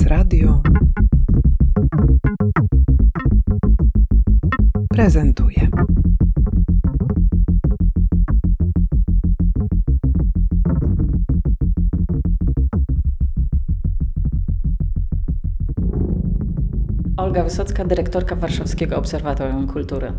Prezes Radio prezentuje. Olga Wysocka, dyrektorka Warszawskiego Obserwatorium Kultury.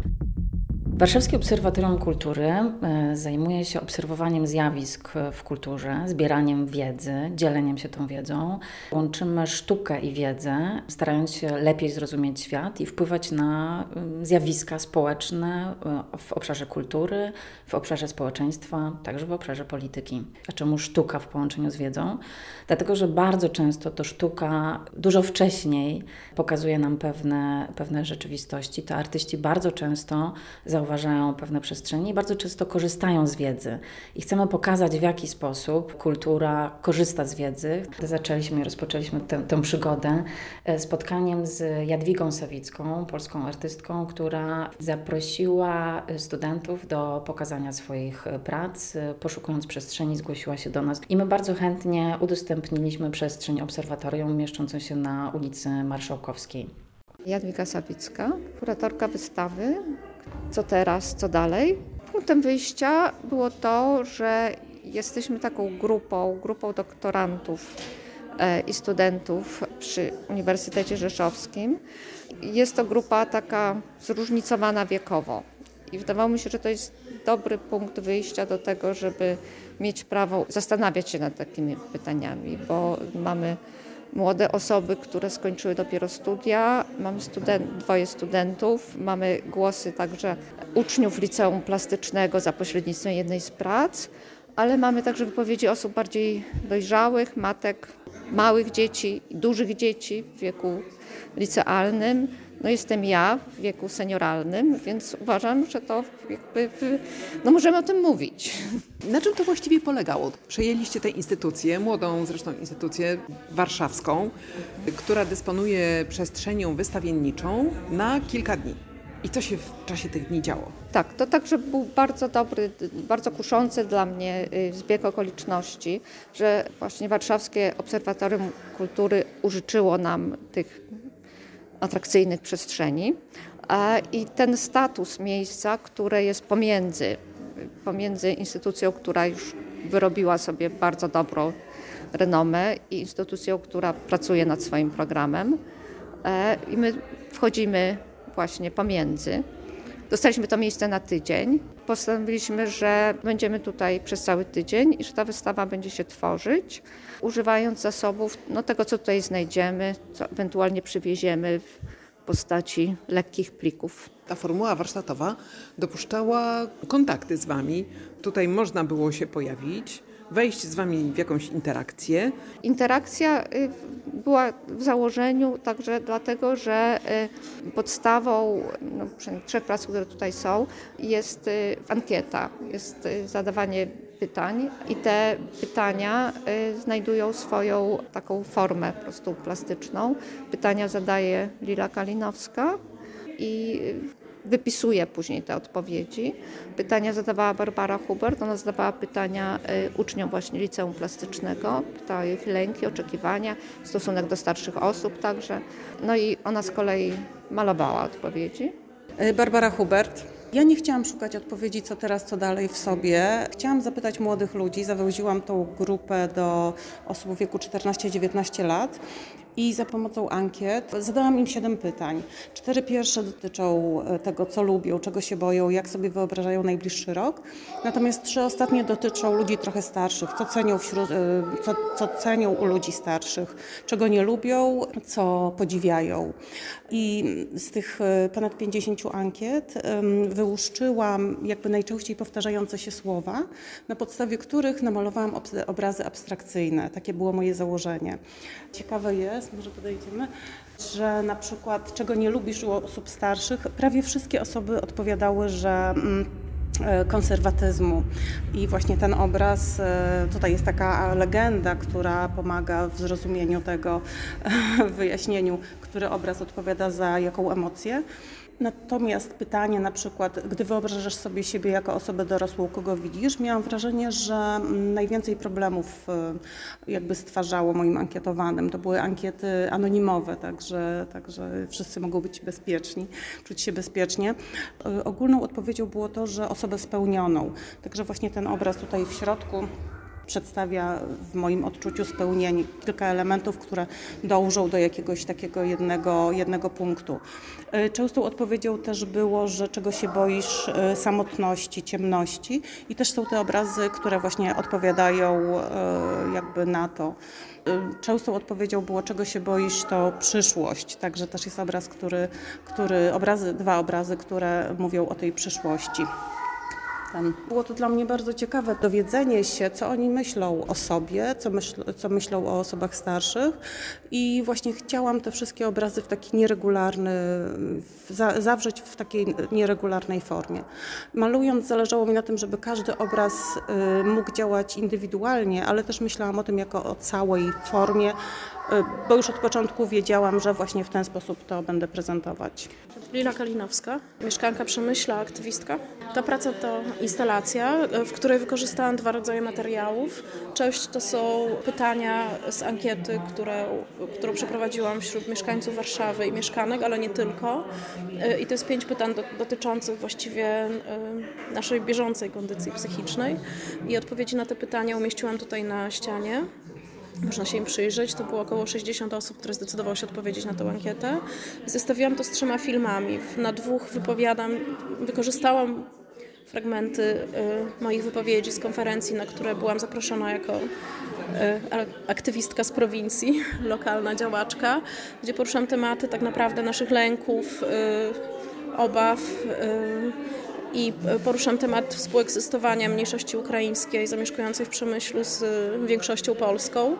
Warszawskie Obserwatorium Kultury e, zajmuje się obserwowaniem zjawisk w kulturze, zbieraniem wiedzy, dzieleniem się tą wiedzą. Łączymy sztukę i wiedzę, starając się lepiej zrozumieć świat i wpływać na mm, zjawiska społeczne e, w obszarze kultury, w obszarze społeczeństwa, także w obszarze polityki. A czemu sztuka w połączeniu z wiedzą? Dlatego, że bardzo często to sztuka dużo wcześniej pokazuje nam pewne, pewne rzeczywistości. To artyści bardzo często zauważają, zauważają pewne przestrzenie i bardzo często korzystają z wiedzy. I chcemy pokazać, w jaki sposób kultura korzysta z wiedzy. Zaczęliśmy i rozpoczęliśmy tę, tę przygodę e, spotkaniem z Jadwigą Sawicką, polską artystką, która zaprosiła studentów do pokazania swoich prac. Poszukując przestrzeni, zgłosiła się do nas i my bardzo chętnie udostępniliśmy przestrzeń obserwatorium mieszczącą się na ulicy Marszałkowskiej. Jadwiga Sawicka, kuratorka wystawy co teraz, co dalej. Punktem wyjścia było to, że jesteśmy taką grupą, grupą doktorantów e, i studentów przy Uniwersytecie Rzeszowskim. Jest to grupa taka zróżnicowana wiekowo. I wydawało mi się, że to jest dobry punkt wyjścia do tego, żeby mieć prawo zastanawiać się nad takimi pytaniami, bo mamy młode osoby, które skończyły dopiero studia. Mamy student, dwoje studentów, mamy głosy także uczniów liceum plastycznego za pośrednictwem jednej z prac, ale mamy także wypowiedzi osób bardziej dojrzałych, matek małych dzieci, dużych dzieci w wieku licealnym. No jestem ja w wieku senioralnym, więc uważam, że to jakby, no możemy o tym mówić. Na czym to właściwie polegało? Przejęliście tę instytucję, młodą zresztą instytucję warszawską, która dysponuje przestrzenią wystawienniczą na kilka dni. I co się w czasie tych dni działo? Tak, to także był bardzo dobry, bardzo kuszący dla mnie y, zbieg okoliczności, że właśnie Warszawskie Obserwatorium Kultury użyczyło nam tych atrakcyjnych przestrzeni. I ten status miejsca, które jest pomiędzy, pomiędzy instytucją, która już wyrobiła sobie bardzo dobrą renomę i instytucją, która pracuje nad swoim programem. E, I my wchodzimy właśnie pomiędzy. Dostaliśmy to miejsce na tydzień. Postanowiliśmy, że będziemy tutaj przez cały tydzień i że ta wystawa będzie się tworzyć, używając zasobów no, tego, co tutaj znajdziemy, co ewentualnie przywieziemy w postaci lekkich plików. Ta formuła warsztatowa dopuszczała kontakty z Wami. Tutaj można było się pojawić wejść z Wami w jakąś interakcję? Interakcja y, była w założeniu także dlatego, że y, podstawą no, trzech prac, które tutaj są, jest y, ankieta, jest zadawanie pytań i te pytania znajdują swoją taką formę po prostu plastyczną. Pytania zadaje Lila Kalinowska i wypisuje później te odpowiedzi. Pytania zadawała Barbara Hubert, ona zadawała pytania y, uczniom właśnie liceum plastycznego, pytała ich lęki, oczekiwania, stosunek do starszych osób także. No i ona z kolei malowała odpowiedzi. Y, Barbara Hubert. Ja nie chciałam szukać odpowiedzi, co teraz, co dalej w sobie. Chciałam zapytać młodych ludzi. Zawoziłam tą grupę do osób w wieku 14-19 lat i za pomocą ankiet zadałam im siedem pytań. Cztery pierwsze dotyczą e, tego, co lubią, czego się boją, jak sobie wyobrażają najbliższy rok. Natomiast trzy ostatnie dotyczą ludzi trochę starszych, co cenią, wśród, e, co, co cenią u ludzi starszych, czego nie lubią, co podziwiają. I z tych e, ponad 50 ankiet wyłuszczyłam jakby najczęściej powtarzające się słowa, na podstawie których namalowałam obrazy abstrakcyjne. Takie było moje założenie. Ciekawe jest, teraz, może podejdziemy, że na przykład czego nie lubisz u osób starszych, prawie wszystkie osoby odpowiadały, że mm, e, konserwatyzmu. I właśnie ten obraz, e, tutaj jest taka legenda, która pomaga w zrozumieniu tego, w wyjaśnieniu, który obraz odpowiada za jaką emocję. Natomiast pytanie na przykład, gdy wyobrażasz sobie siebie jako osobę dorosłą, kogo widzisz, miałam wrażenie, że najwięcej problemów y, jakby stwarzało moim ankietowanym. To były ankiety anonimowe, także, także wszyscy mogą być bezpieczni, czuć się bezpiecznie. Y, Ogólną odpowiedzią było to, że osobę spełnioną. Także właśnie ten obraz tutaj w środku przedstawia w moim odczuciu spełnienie kilka elementów, które dążą do jakiegoś takiego jednego, jednego punktu. Y, Częstą odpowiedzią też było, że czego się boisz y, samotności, ciemności i też są te obrazy, które właśnie odpowiadają y, jakby na to. Częstą odpowiedzią było, czego się boisz, to przyszłość. Także też jest obraz, który, który obrazy, dwa obrazy, które mówią o tej przyszłości. Było to dla mnie bardzo ciekawe dowiedzenie się, co oni myślą o sobie, co, myśl, co myślą o osobach starszych i właśnie chciałam te wszystkie obrazy w taki nieregularny, w, za, zawrzeć w takiej nieregularnej formie. Malując zależało mi na tym, żeby każdy obraz y, mógł działać indywidualnie, ale też myślałam o tym jako o całej formie, bo już od początku wiedziałam, że właśnie w ten sposób to będę prezentować. Lila Kalinowska, mieszkanka Przemyśla, aktywistka. Ta praca to instalacja, w której wykorzystałam dwa rodzaje materiałów. Część to są pytania z ankiety, które, którą przeprowadziłam wśród mieszkańców Warszawy i mieszkanek, ale nie tylko. I to jest pięć pytań do, dotyczących właściwie y, naszej bieżącej kondycji psychicznej. I odpowiedzi na te pytania umieściłam tutaj na ścianie. Można się im przyjrzeć. To było około 60 osób, które zdecydowało się odpowiedzieć na tę ankietę. Zestawiłam to z trzema filmami. Na dwóch wypowiadam, wykorzystałam fragmenty y, moich wypowiedzi z konferencji, na które byłam zaproszona jako y, aktywistka z prowincji, lokalna działaczka, gdzie poruszam tematy tak naprawdę naszych lęków, y, obaw. I poruszam temat współegzystowania mniejszości ukraińskiej zamieszkującej w Przemyślu z y, większością polską.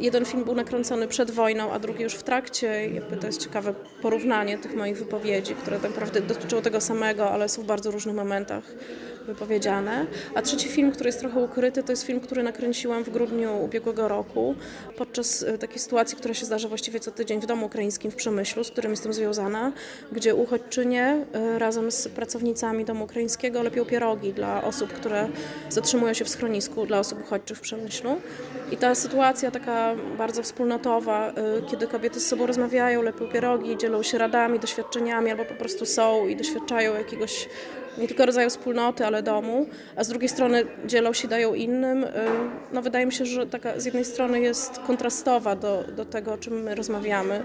Jeden film był nakręcony przed wojną, a drugi już w trakcie. Jakby to jest ciekawe porównanie tych moich wypowiedzi, które tak naprawdę dotyczą tego samego, ale są w bardzo różnych momentach wypowiedziane. A trzeci film, który jest trochę ukryty, to jest film, który nakręciłam w grudniu ubiegłego roku podczas y, takiej sytuacji, która się zdarza właściwie co tydzień w domu ukraińskim w Przemyślu, z którym jestem związana, gdzie uchodźczynie y, razem z pracownicami domu ukraińskiego lepią pierogi dla osób, które zatrzymują się w schronisku dla osób uchodźczych w Przemyślu. I ta sytuacja taka bardzo wspólnotowa, y, kiedy kobiety z sobą rozmawiają, lepią pierogi, dzielą się radami, doświadczeniami, albo po prostu są i doświadczają jakiegoś nie tylko rodzaju wspólnoty, ale domu, a z drugiej strony dzielą się, dają innym. y, No wydaje mi się, że taka z jednej strony jest kontrastowa do, do tego, o czym my rozmawiamy.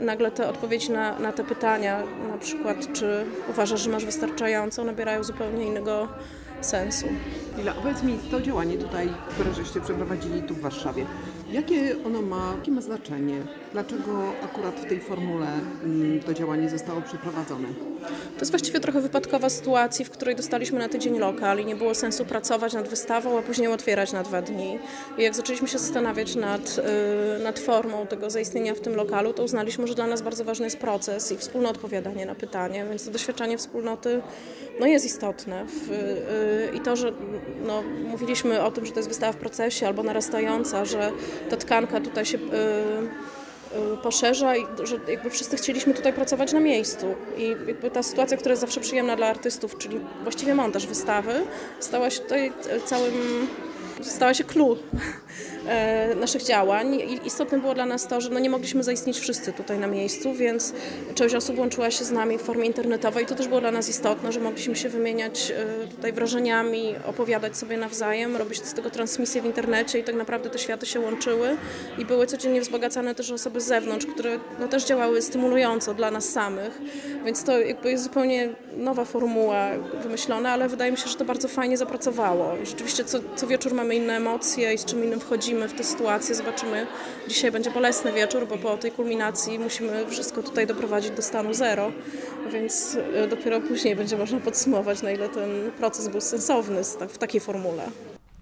Nagle te odpowiedzi na, na te pytania, na przykład czy uważasz, że masz wystarczająco, nabierają zupełnie innego sensu. Lila, opowiedz mi to działanie tutaj, które żeście przeprowadzili tu w Warszawie. Jakie ono ma, jakie ma znaczenie? Dlaczego akurat w tej formule mm, to działanie zostało przeprowadzone? To jest właściwie trochę wypadkowa sytuacji, w której dostaliśmy na tydzień lokal i nie było sensu pracować nad wystawą, a później otwierać na dwa dni. I jak zaczęliśmy się zastanawiać nad, y, nad formą tego zaistnienia w tym lokalu, to uznaliśmy, że dla nas bardzo ważny jest proces i wspólne odpowiadanie na pytanie, więc to doświadczenie wspólnoty no, jest istotne. W, y, I to, że no, mówiliśmy o tym, że to jest wystawa w procesie albo narastająca, że ta tkanka tutaj się... y, y, poszerza i że jakby wszyscy chcieliśmy tutaj pracować na miejscu. I jakby ta sytuacja, która jest zawsze przyjemna dla artystów, czyli właściwie montaż wystawy, stała się tutaj e, całym, stała się clue naszych działań. Istotne było dla nas to, że no nie mogliśmy zaistnieć wszyscy tutaj na miejscu, więc część osób łączyła się z nami w formie internetowej to też było dla nas istotne, że mogliśmy się wymieniać e, tutaj wrażeniami, opowiadać sobie nawzajem, robić z tego transmisję w internecie i tak naprawdę te światy się łączyły i były codziennie wzbogacane też osoby z zewnątrz, które no, też działały stymulująco dla nas samych, więc to jakby jest zupełnie nowa formuła wymyślona, ale wydaje mi się, że to bardzo fajnie zapracowało. I rzeczywiście co, co wieczór mamy inne emocje i z czym innym wchodzimy w tę sytuację. Zobaczymy. Dzisiaj będzie bolesny wieczór, bo po tej kulminacji musimy wszystko tutaj doprowadzić do stanu zero, więc y, dopiero później będzie można podsumować, na ile ten proces był sensowny w takiej formule.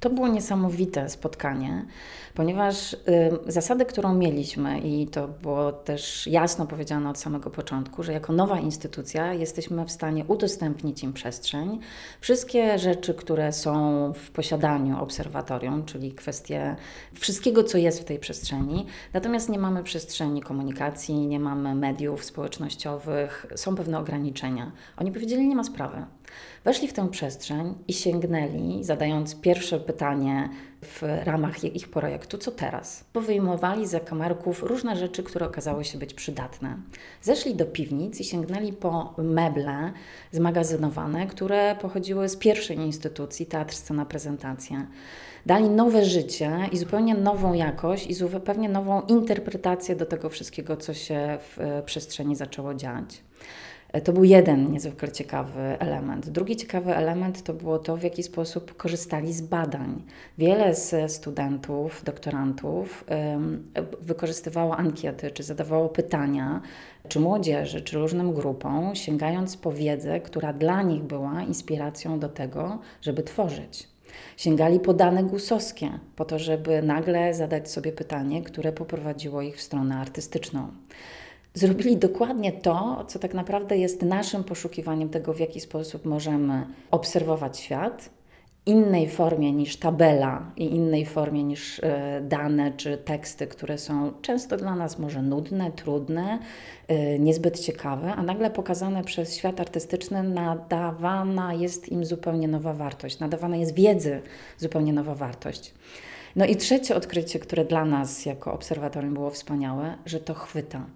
To było niesamowite spotkanie, ponieważ zasady, którą mieliśmy, i to było też jasno powiedziane od samego początku, że jako nowa instytucja jesteśmy w stanie udostępnić im przestrzeń. Wszystkie rzeczy, które są w posiadaniu obserwatorium, czyli kwestie wszystkiego, co jest w tej przestrzeni, natomiast nie mamy przestrzeni komunikacji, nie mamy mediów społecznościowych, są pewne ograniczenia. Oni powiedzieli, nie ma sprawy. Weszli w tę przestrzeń i sięgnęli, zadając pierwsze pytanie w ramach ich projektu, co teraz? Powyjmowali za kamerków różne rzeczy, które okazały się być przydatne. Zeszli do piwnic i sięgnęli po meble zmagazynowane, które pochodziły z pierwszej instytucji, Teatr Scena Prezentacja. Dali nowe życie i zupełnie nową jakość i zupełnie nową interpretację do tego wszystkiego, co się w e, przestrzeni zaczęło dziać. To był jeden niezwykle ciekawy element. Drugi ciekawy element to było to, w jaki sposób korzystali z badań. Wiele z studentów, doktorantów wykorzystywało ankiety, czy zadawało pytania, czy młodzieży, czy różnym grupom, sięgając po wiedzę, która dla nich była inspiracją do tego, żeby tworzyć. Sięgali po dane gusowskie, po to, żeby nagle zadać sobie pytanie, które poprowadziło ich w stronę artystyczną zrobili dokładnie to, co tak naprawdę jest naszym poszukiwaniem tego, w jaki sposób możemy obserwować świat, innej formie niż tabela i innej formie niż e, dane czy teksty, które są często dla nas może nudne, trudne, e, niezbyt ciekawe, a nagle pokazane przez świat artystyczny nadawana jest im zupełnie nowa wartość, nadawana jest wiedzy zupełnie nowa wartość. No i trzecie odkrycie, które dla nas jako obserwatorium było wspaniałe, że to chwyta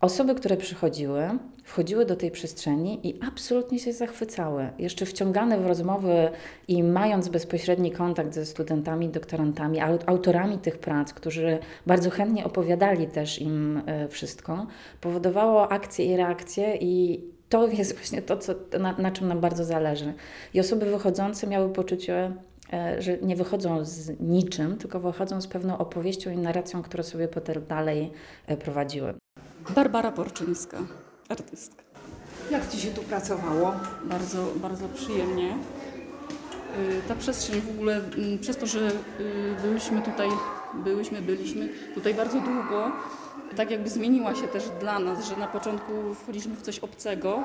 Osoby, które przychodziły, wchodziły do tej przestrzeni i absolutnie się zachwycały. Jeszcze wciągane w rozmowy i mając bezpośredni kontakt ze studentami, doktorantami, autorami tych prac, którzy bardzo chętnie opowiadali też im e, wszystko, powodowało akcje i reakcje i to jest właśnie to, co, na, na czym nam bardzo zależy. I osoby wychodzące miały poczucie, e, że nie wychodzą z niczym, tylko wychodzą z pewną opowieścią i narracją, które sobie potem dalej e, prowadziły. Barbara Porczyńska, artystka. Jak Ci się tu pracowało? Bardzo, bardzo przyjemnie. Y, Ta przestrzeń w ogóle, mm, przez to, że y, byliśmy tutaj, byłyśmy, byliśmy tutaj bardzo długo, tak jakby zmieniła się też dla nas, że na początku wchodziliśmy w coś obcego,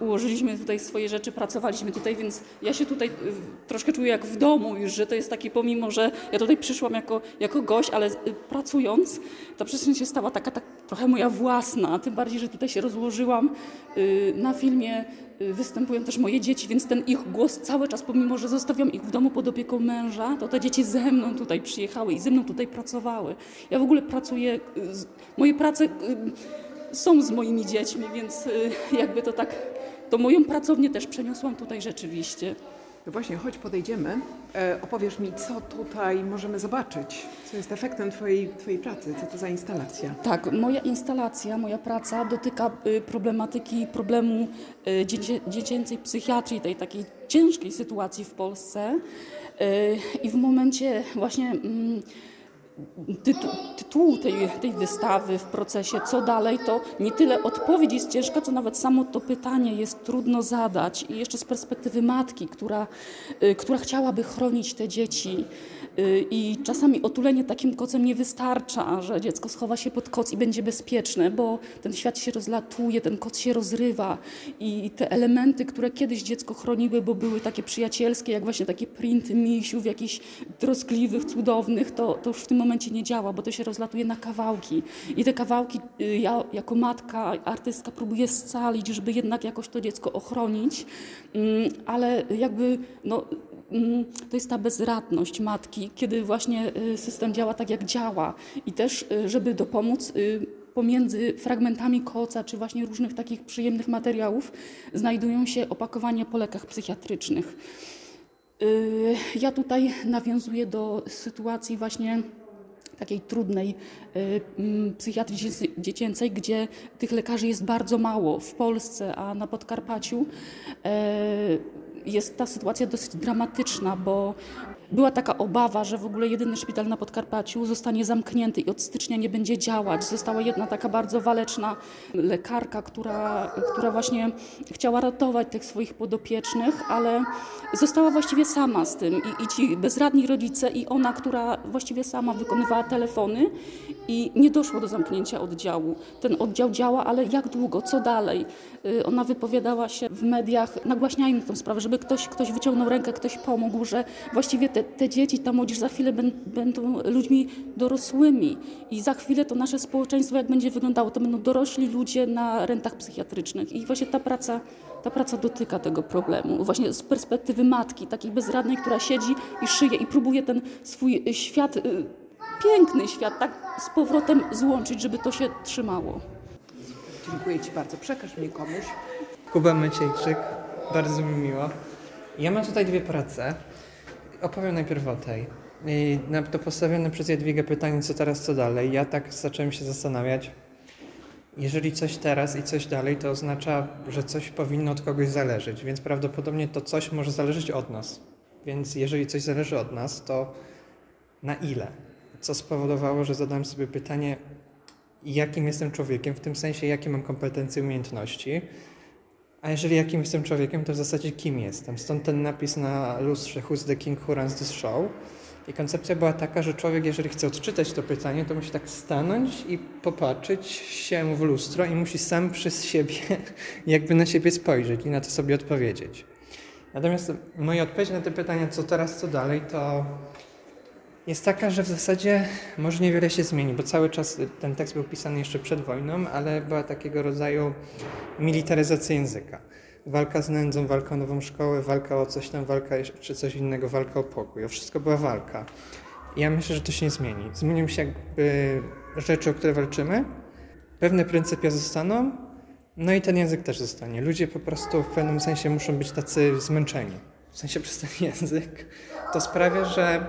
ułożyliśmy tutaj swoje rzeczy, pracowaliśmy tutaj, więc ja się tutaj y, troszkę czuję jak w domu już, że to jest taki, pomimo, że ja tutaj przyszłam jako, jako gość, ale y, pracując, ta przestrzeń się stała taka tak trochę moja własna, tym bardziej, że tutaj się rozłożyłam y, na filmie, y, występują też moje dzieci, więc ten ich głos cały czas, pomimo, że zostawiam ich w domu pod opieką męża, to te dzieci ze mną tutaj przyjechały i ze mną tutaj pracowały. Ja w ogóle pracuję, y, moje prace y, są z moimi dziećmi, więc y, jakby to tak, to moją pracownię też przeniosłam tutaj rzeczywiście. No właśnie, chodź podejdziemy. E, opowiesz mi, co tutaj możemy zobaczyć, co jest efektem twojej, twojej pracy, co to za instalacja. Tak, moja instalacja, moja praca dotyka y, problematyki problemu y, dziecię, dziecięcej psychiatrii, tej takiej ciężkiej sytuacji w Polsce. I w momencie właśnie mm, tytu, tytułu tej, tej wystawy w procesie Co dalej, to nie tyle odpowiedź jest ciężka, co nawet samo to pytanie jest trudno zadać. I jeszcze z perspektywy matki, która, y, która chciałaby chronić te dzieci. Y, I czasami otulenie takim kocem nie wystarcza, że dziecko schowa się pod koc i będzie bezpieczne, bo ten świat się rozlatuje, ten koc się rozrywa i te elementy, które kiedyś dziecko chroniły, bo były takie przyjacielskie, jak właśnie takie printy misiów, jakichś troskliwych, cudownych, to, to już w tym momencie nie działa, bo to się rozlatuje na kawałki. I te kawałki y, ja jako matka, artystka próbuję scalić, żeby jednak jakoś to dziecko ochronić, Mm, ale jakby no, mm, to jest ta bezradność matki, kiedy właśnie y, system działa tak, jak działa. I też, y, żeby dopomóc pomiędzy fragmentami koca, czy właśnie różnych takich przyjemnych materiałów, znajdują się opakowania po lekach psychiatrycznych. Ja tutaj nawiązuję do sytuacji właśnie takiej trudnej y, mm, psychiatrii dziecię- dziecięcej, gdzie tych lekarzy jest bardzo mało w Polsce, a na Podkarpaciu. Jest ta sytuacja dosyć dramatyczna, bo była taka obawa, że w ogóle jedyny szpital na Podkarpaciu zostanie zamknięty i od stycznia nie będzie działać. Została jedna taka bardzo waleczna lekarka, która, która właśnie chciała ratować tych swoich podopiecznych, ale została właściwie sama z tym. I, I ci bezradni rodzice, i ona, która właściwie sama wykonywała telefony i nie doszło do zamknięcia oddziału. Ten oddział działa, ale jak długo, co dalej? Y, Ona wypowiadała się w mediach, nagłaśniajmy tę sprawę, żeby ktoś, ktoś wyciągnął rękę, ktoś pomógł, że właściwie te, te dzieci, ta młodzież za chwilę ben, będą ludźmi dorosłymi i za chwilę to nasze społeczeństwo jak będzie wyglądało, to będą dorośli ludzie na rentach psychiatrycznych i właśnie ta praca, ta praca dotyka tego problemu. Właśnie z perspektywy matki, takiej bezradnej, która siedzi i szyje i próbuje ten swój świat, y, piękny świat, tak z powrotem złączyć, żeby to się trzymało. Dziękuję Ci bardzo. Przekaż mnie komuś. Kuba Maciejczyk, bardzo mi miło. Ja mam tutaj dwie prace. Opowiem najpierw o tej. I to postawione przez Jadwigę pytanie, co teraz, co dalej. Ja tak zacząłem się zastanawiać. Jeżeli coś teraz i coś dalej, to oznacza, że coś powinno od kogoś zależeć, więc prawdopodobnie to coś może zależeć od nas. Więc jeżeli coś zależy od nas, to na ile? Co spowodowało, że zadałem sobie pytanie, jakim jestem człowiekiem, w tym sensie, jakie mam kompetencje, umiejętności. A jeżeli jakim jestem człowiekiem, to w zasadzie kim jestem. Stąd ten napis na lustrze Who's the King Who Runs This Show. I koncepcja była taka, że człowiek, jeżeli chce odczytać to pytanie, to musi tak stanąć i popatrzeć się w lustro i musi sam przez siebie jakby na siebie spojrzeć i na to sobie odpowiedzieć. Natomiast moja odpowiedź na te pytania, co teraz, co dalej, to jest taka, że w zasadzie może niewiele się zmieni, bo cały czas ten tekst był pisany jeszcze przed wojną, ale była takiego rodzaju militaryzacja języka. Walka z nędzą, walka o nową szkołę, walka o coś tam, walka czy coś innego, walka o pokój. O wszystko była walka. Ja myślę, że to się nie zmieni. Zmienią się jakby rzeczy, o które walczymy. Pewne pryncypia zostaną, no i ten język też zostanie. Ludzie po prostu w pewnym sensie muszą być tacy zmęczeni. W sensie przez ten język. To sprawia, że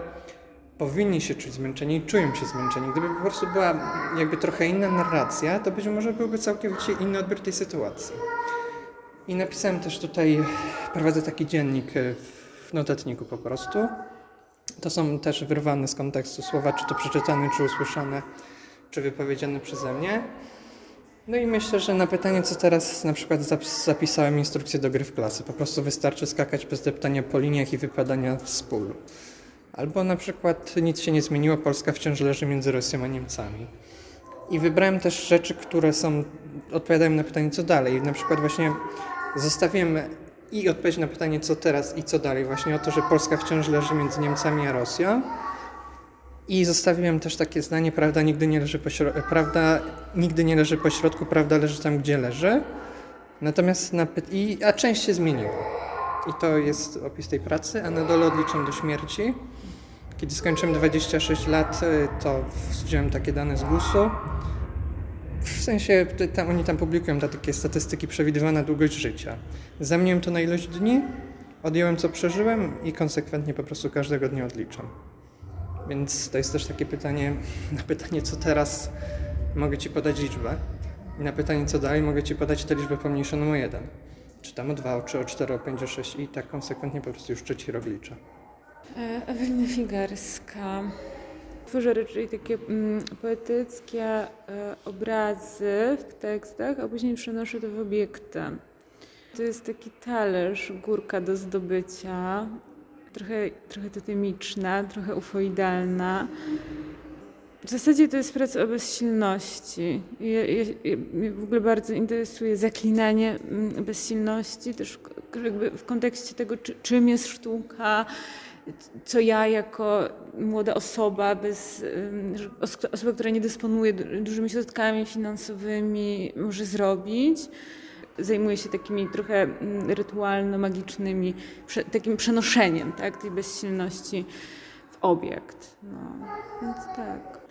powinni się czuć zmęczeni i czują się zmęczeni. Gdyby po prostu była jakby trochę inna narracja, to być może byłby całkowicie inny odbiór tej sytuacji. I napisałem też tutaj, prowadzę taki dziennik e, w notatniku po prostu. To są też wyrwane z kontekstu słowa, czy to przeczytane, czy usłyszane, czy wypowiedziane przeze mnie. No i myślę, że na pytanie, co teraz na przykład zapis- zapisałem instrukcję do gry w klasy. Po prostu wystarczy skakać bez deptania po liniach i wypadania z pól. Albo na przykład nic się nie zmieniło, Polska wciąż leży między Rosją a Niemcami. I wybrałem też rzeczy, które są, odpowiadają na pytanie, co dalej. Na przykład właśnie zostawiłem i odpowiedź na pytanie, co teraz i co dalej, właśnie o to, że Polska wciąż leży między Niemcami a Rosją. I zostawiłem też takie zdanie, prawda nigdy nie leży po, śro- prawda nigdy nie leży po środku, prawda leży tam, gdzie leży. Natomiast, na py- i, a część się zmieniła. I to jest opis tej pracy, a na dole odliczam do śmierci. Kiedy skończyłem 26 lat, y, to wziąłem takie dane z GUS-u. W sensie, tam, oni tam publikują takie statystyki, przewidywana długość życia. Zamieniłem to na ilość dni, odjąłem co przeżyłem i konsekwentnie po prostu każdego dnia odliczam. Więc to jest też takie pytanie, na pytanie co teraz mogę Ci podać liczbę. I na pytanie co dalej mogę Ci podać tę liczbę pomniejszoną o jeden. Czy tam o dwa, o trzy, o cztery, o pięć, o sześć i tak konsekwentnie po prostu już trzeci rok liczę. E, Ewelina Figarska. Tworzę raczej takie mm, poetyckie e, obrazy w tekstach, a później przenoszę to w obiekty. To jest taki talerz, górka do zdobycia, trochę, trochę totemiczna, trochę ufoidalna. W zasadzie to jest praca o bezsilności. Ja, ja, ja, mnie w ogóle bardzo interesuje zaklinanie mm, bezsilności, też jakby w kontekście tego, czy, czym jest sztuka, co ja jako młoda osoba, bez, os- osoba, która nie dysponuje du- dużymi środkami finansowymi, może zrobić. Zajmuję się takimi trochę mm, rytualno-magicznymi, takim przenoszeniem tak, tej bezsilności obiekt. No, więc tak.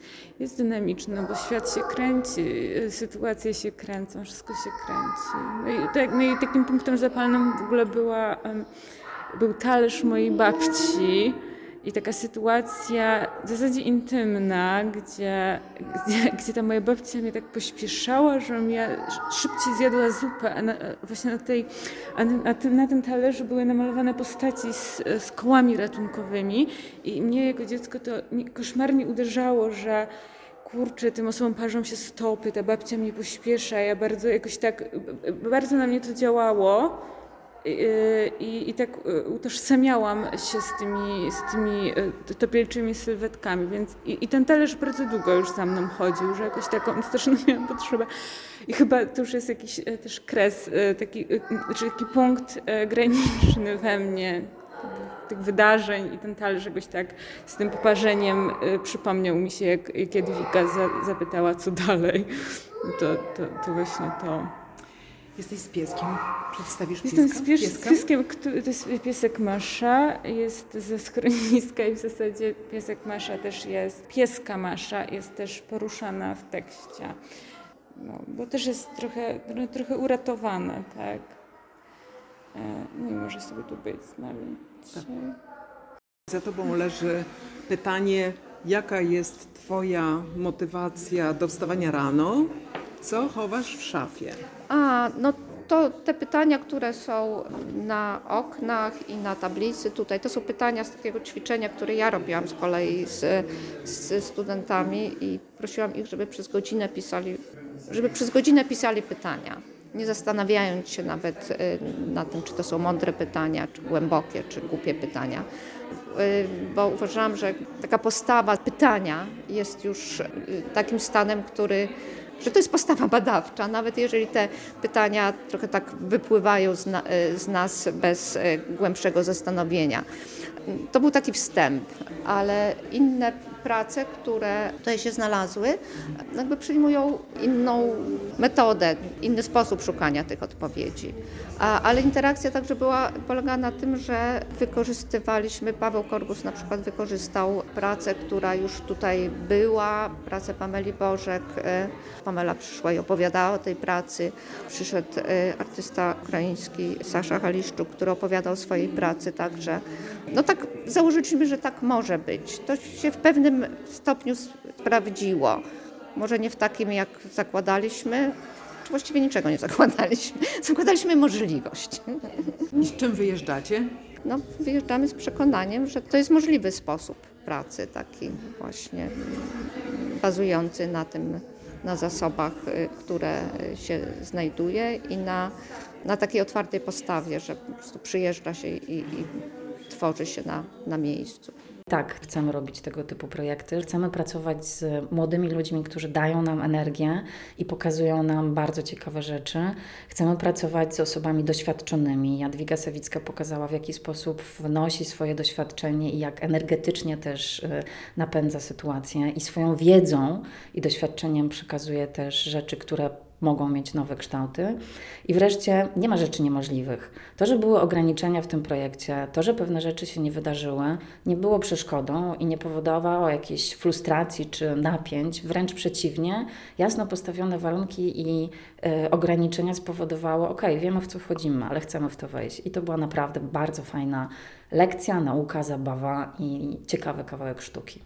Jest dynamiczne, bo świat się kręci, sytuacje się kręcą, wszystko się kręci. No i, tak, no i takim punktem zapalnym w ogóle była, był talerz mojej babci I taka sytuacja w zasadzie intymna, gdzie, gdzie, gdzie ta moja babcia mnie tak pośpieszała, żebym ja szybciej zjadła zupę. A na, właśnie na, tej, a na, tym, na tym talerzu były namalowane postaci z, z kołami ratunkowymi i mnie jako dziecko to koszmarnie uderzało, że kurczę, tym osobom parzą się stopy, ta babcia mnie pośpiesza, ja bardzo jakoś tak, bardzo na mnie to działało. I, i, I tak e, utożsamiałam się z tymi, z tymi e, topielczymi sylwetkami, więc i, i ten talerz bardzo długo już za mną chodził, że jakoś taką straszną miałam potrzebę. I chyba to już jest jakiś też kres, taki, czy taki punkt graniczny we mnie tych wydarzeń i ten talerz jakoś tak z tym poparzeniem przypomniał mi się, jak, jak Jadwiga za, zapytała, co dalej. To, to, to właśnie to. Jesteś z pieskiem. Przedstawisz pieska? Jestem z, pies, z Pieska? pieskiem, który, to jest piesek Masza, jest ze schroniska i w zasadzie piesek Masza też jest, pieska Masza jest też poruszana w tekście, no, bo też jest trochę, trochę, trochę uratowana, tak. E, No i może sobie tu być z nami dzisiaj. Za tobą leży pytanie, jaka jest twoja motywacja do wstawania rano? Co chowasz w szafie? A, no to te pytania, które są na oknach i na tablicy tutaj, to są pytania z takiego ćwiczenia, które ja robiłam z kolei z, z studentami i prosiłam ich, żeby przez godzinę pisali, żeby przez godzinę pisali pytania. Nie zastanawiając się nawet y, na tym, czy to są mądre pytania, czy głębokie, czy głupie pytania. Y, Bo uważam, że taka postawa pytania jest już y, takim stanem, który że to jest postawa badawcza, nawet jeżeli te pytania trochę tak wypływają z, na, z nas bez e, głębszego zastanowienia. To był taki wstęp, ale inne prace, które tutaj się znalazły, jakby przyjmują inną metodę, inny sposób szukania tych odpowiedzi. A, ale interakcja także była, polegała na tym, że wykorzystywaliśmy, Paweł Korgus na przykład wykorzystał pracę, która już tutaj była, pracę Pameli Bożek. E, Pamela przyszła i opowiadała o tej pracy. Przyszedł e, artysta ukraiński Sasza Haliszczuk, który opowiadał o swojej pracy także. No tak założyliśmy, że tak może być. To się w pewnym stopniu sprawdziło. Może nie w takim, jak zakładaliśmy, czy właściwie niczego nie zakładaliśmy. Zakładaliśmy możliwość. Z czym wyjeżdżacie? No, wyjeżdżamy z przekonaniem, że to jest możliwy sposób pracy, taki właśnie bazujący na tym, na zasobach, y, które się znajduje i na, na takiej otwartej postawie, że po prostu przyjeżdża się i, i tworzy się na, na miejscu. Tak, chcemy robić tego typu projekty. Chcemy pracować z młodymi ludźmi, którzy dają nam energię i pokazują nam bardzo ciekawe rzeczy. Chcemy pracować z osobami doświadczonymi. Jadwiga Sawicka pokazała, w jaki sposób wnosi swoje doświadczenie i jak energetycznie też y, napędza sytuację i swoją wiedzą i doświadczeniem przekazuje też rzeczy, które mogą mieć nowe kształty. I wreszcie nie ma rzeczy niemożliwych. To, że były ograniczenia w tym projekcie, to, że pewne rzeczy się nie wydarzyły, nie było przeszkodą i nie powodowało jakiejś frustracji czy napięć. Wręcz przeciwnie, jasno postawione warunki i y, ograniczenia spowodowało, ok, wiemy w co wchodzimy, ale chcemy w to wejść. I to była naprawdę bardzo fajna lekcja, nauka, zabawa i ciekawy kawałek sztuki.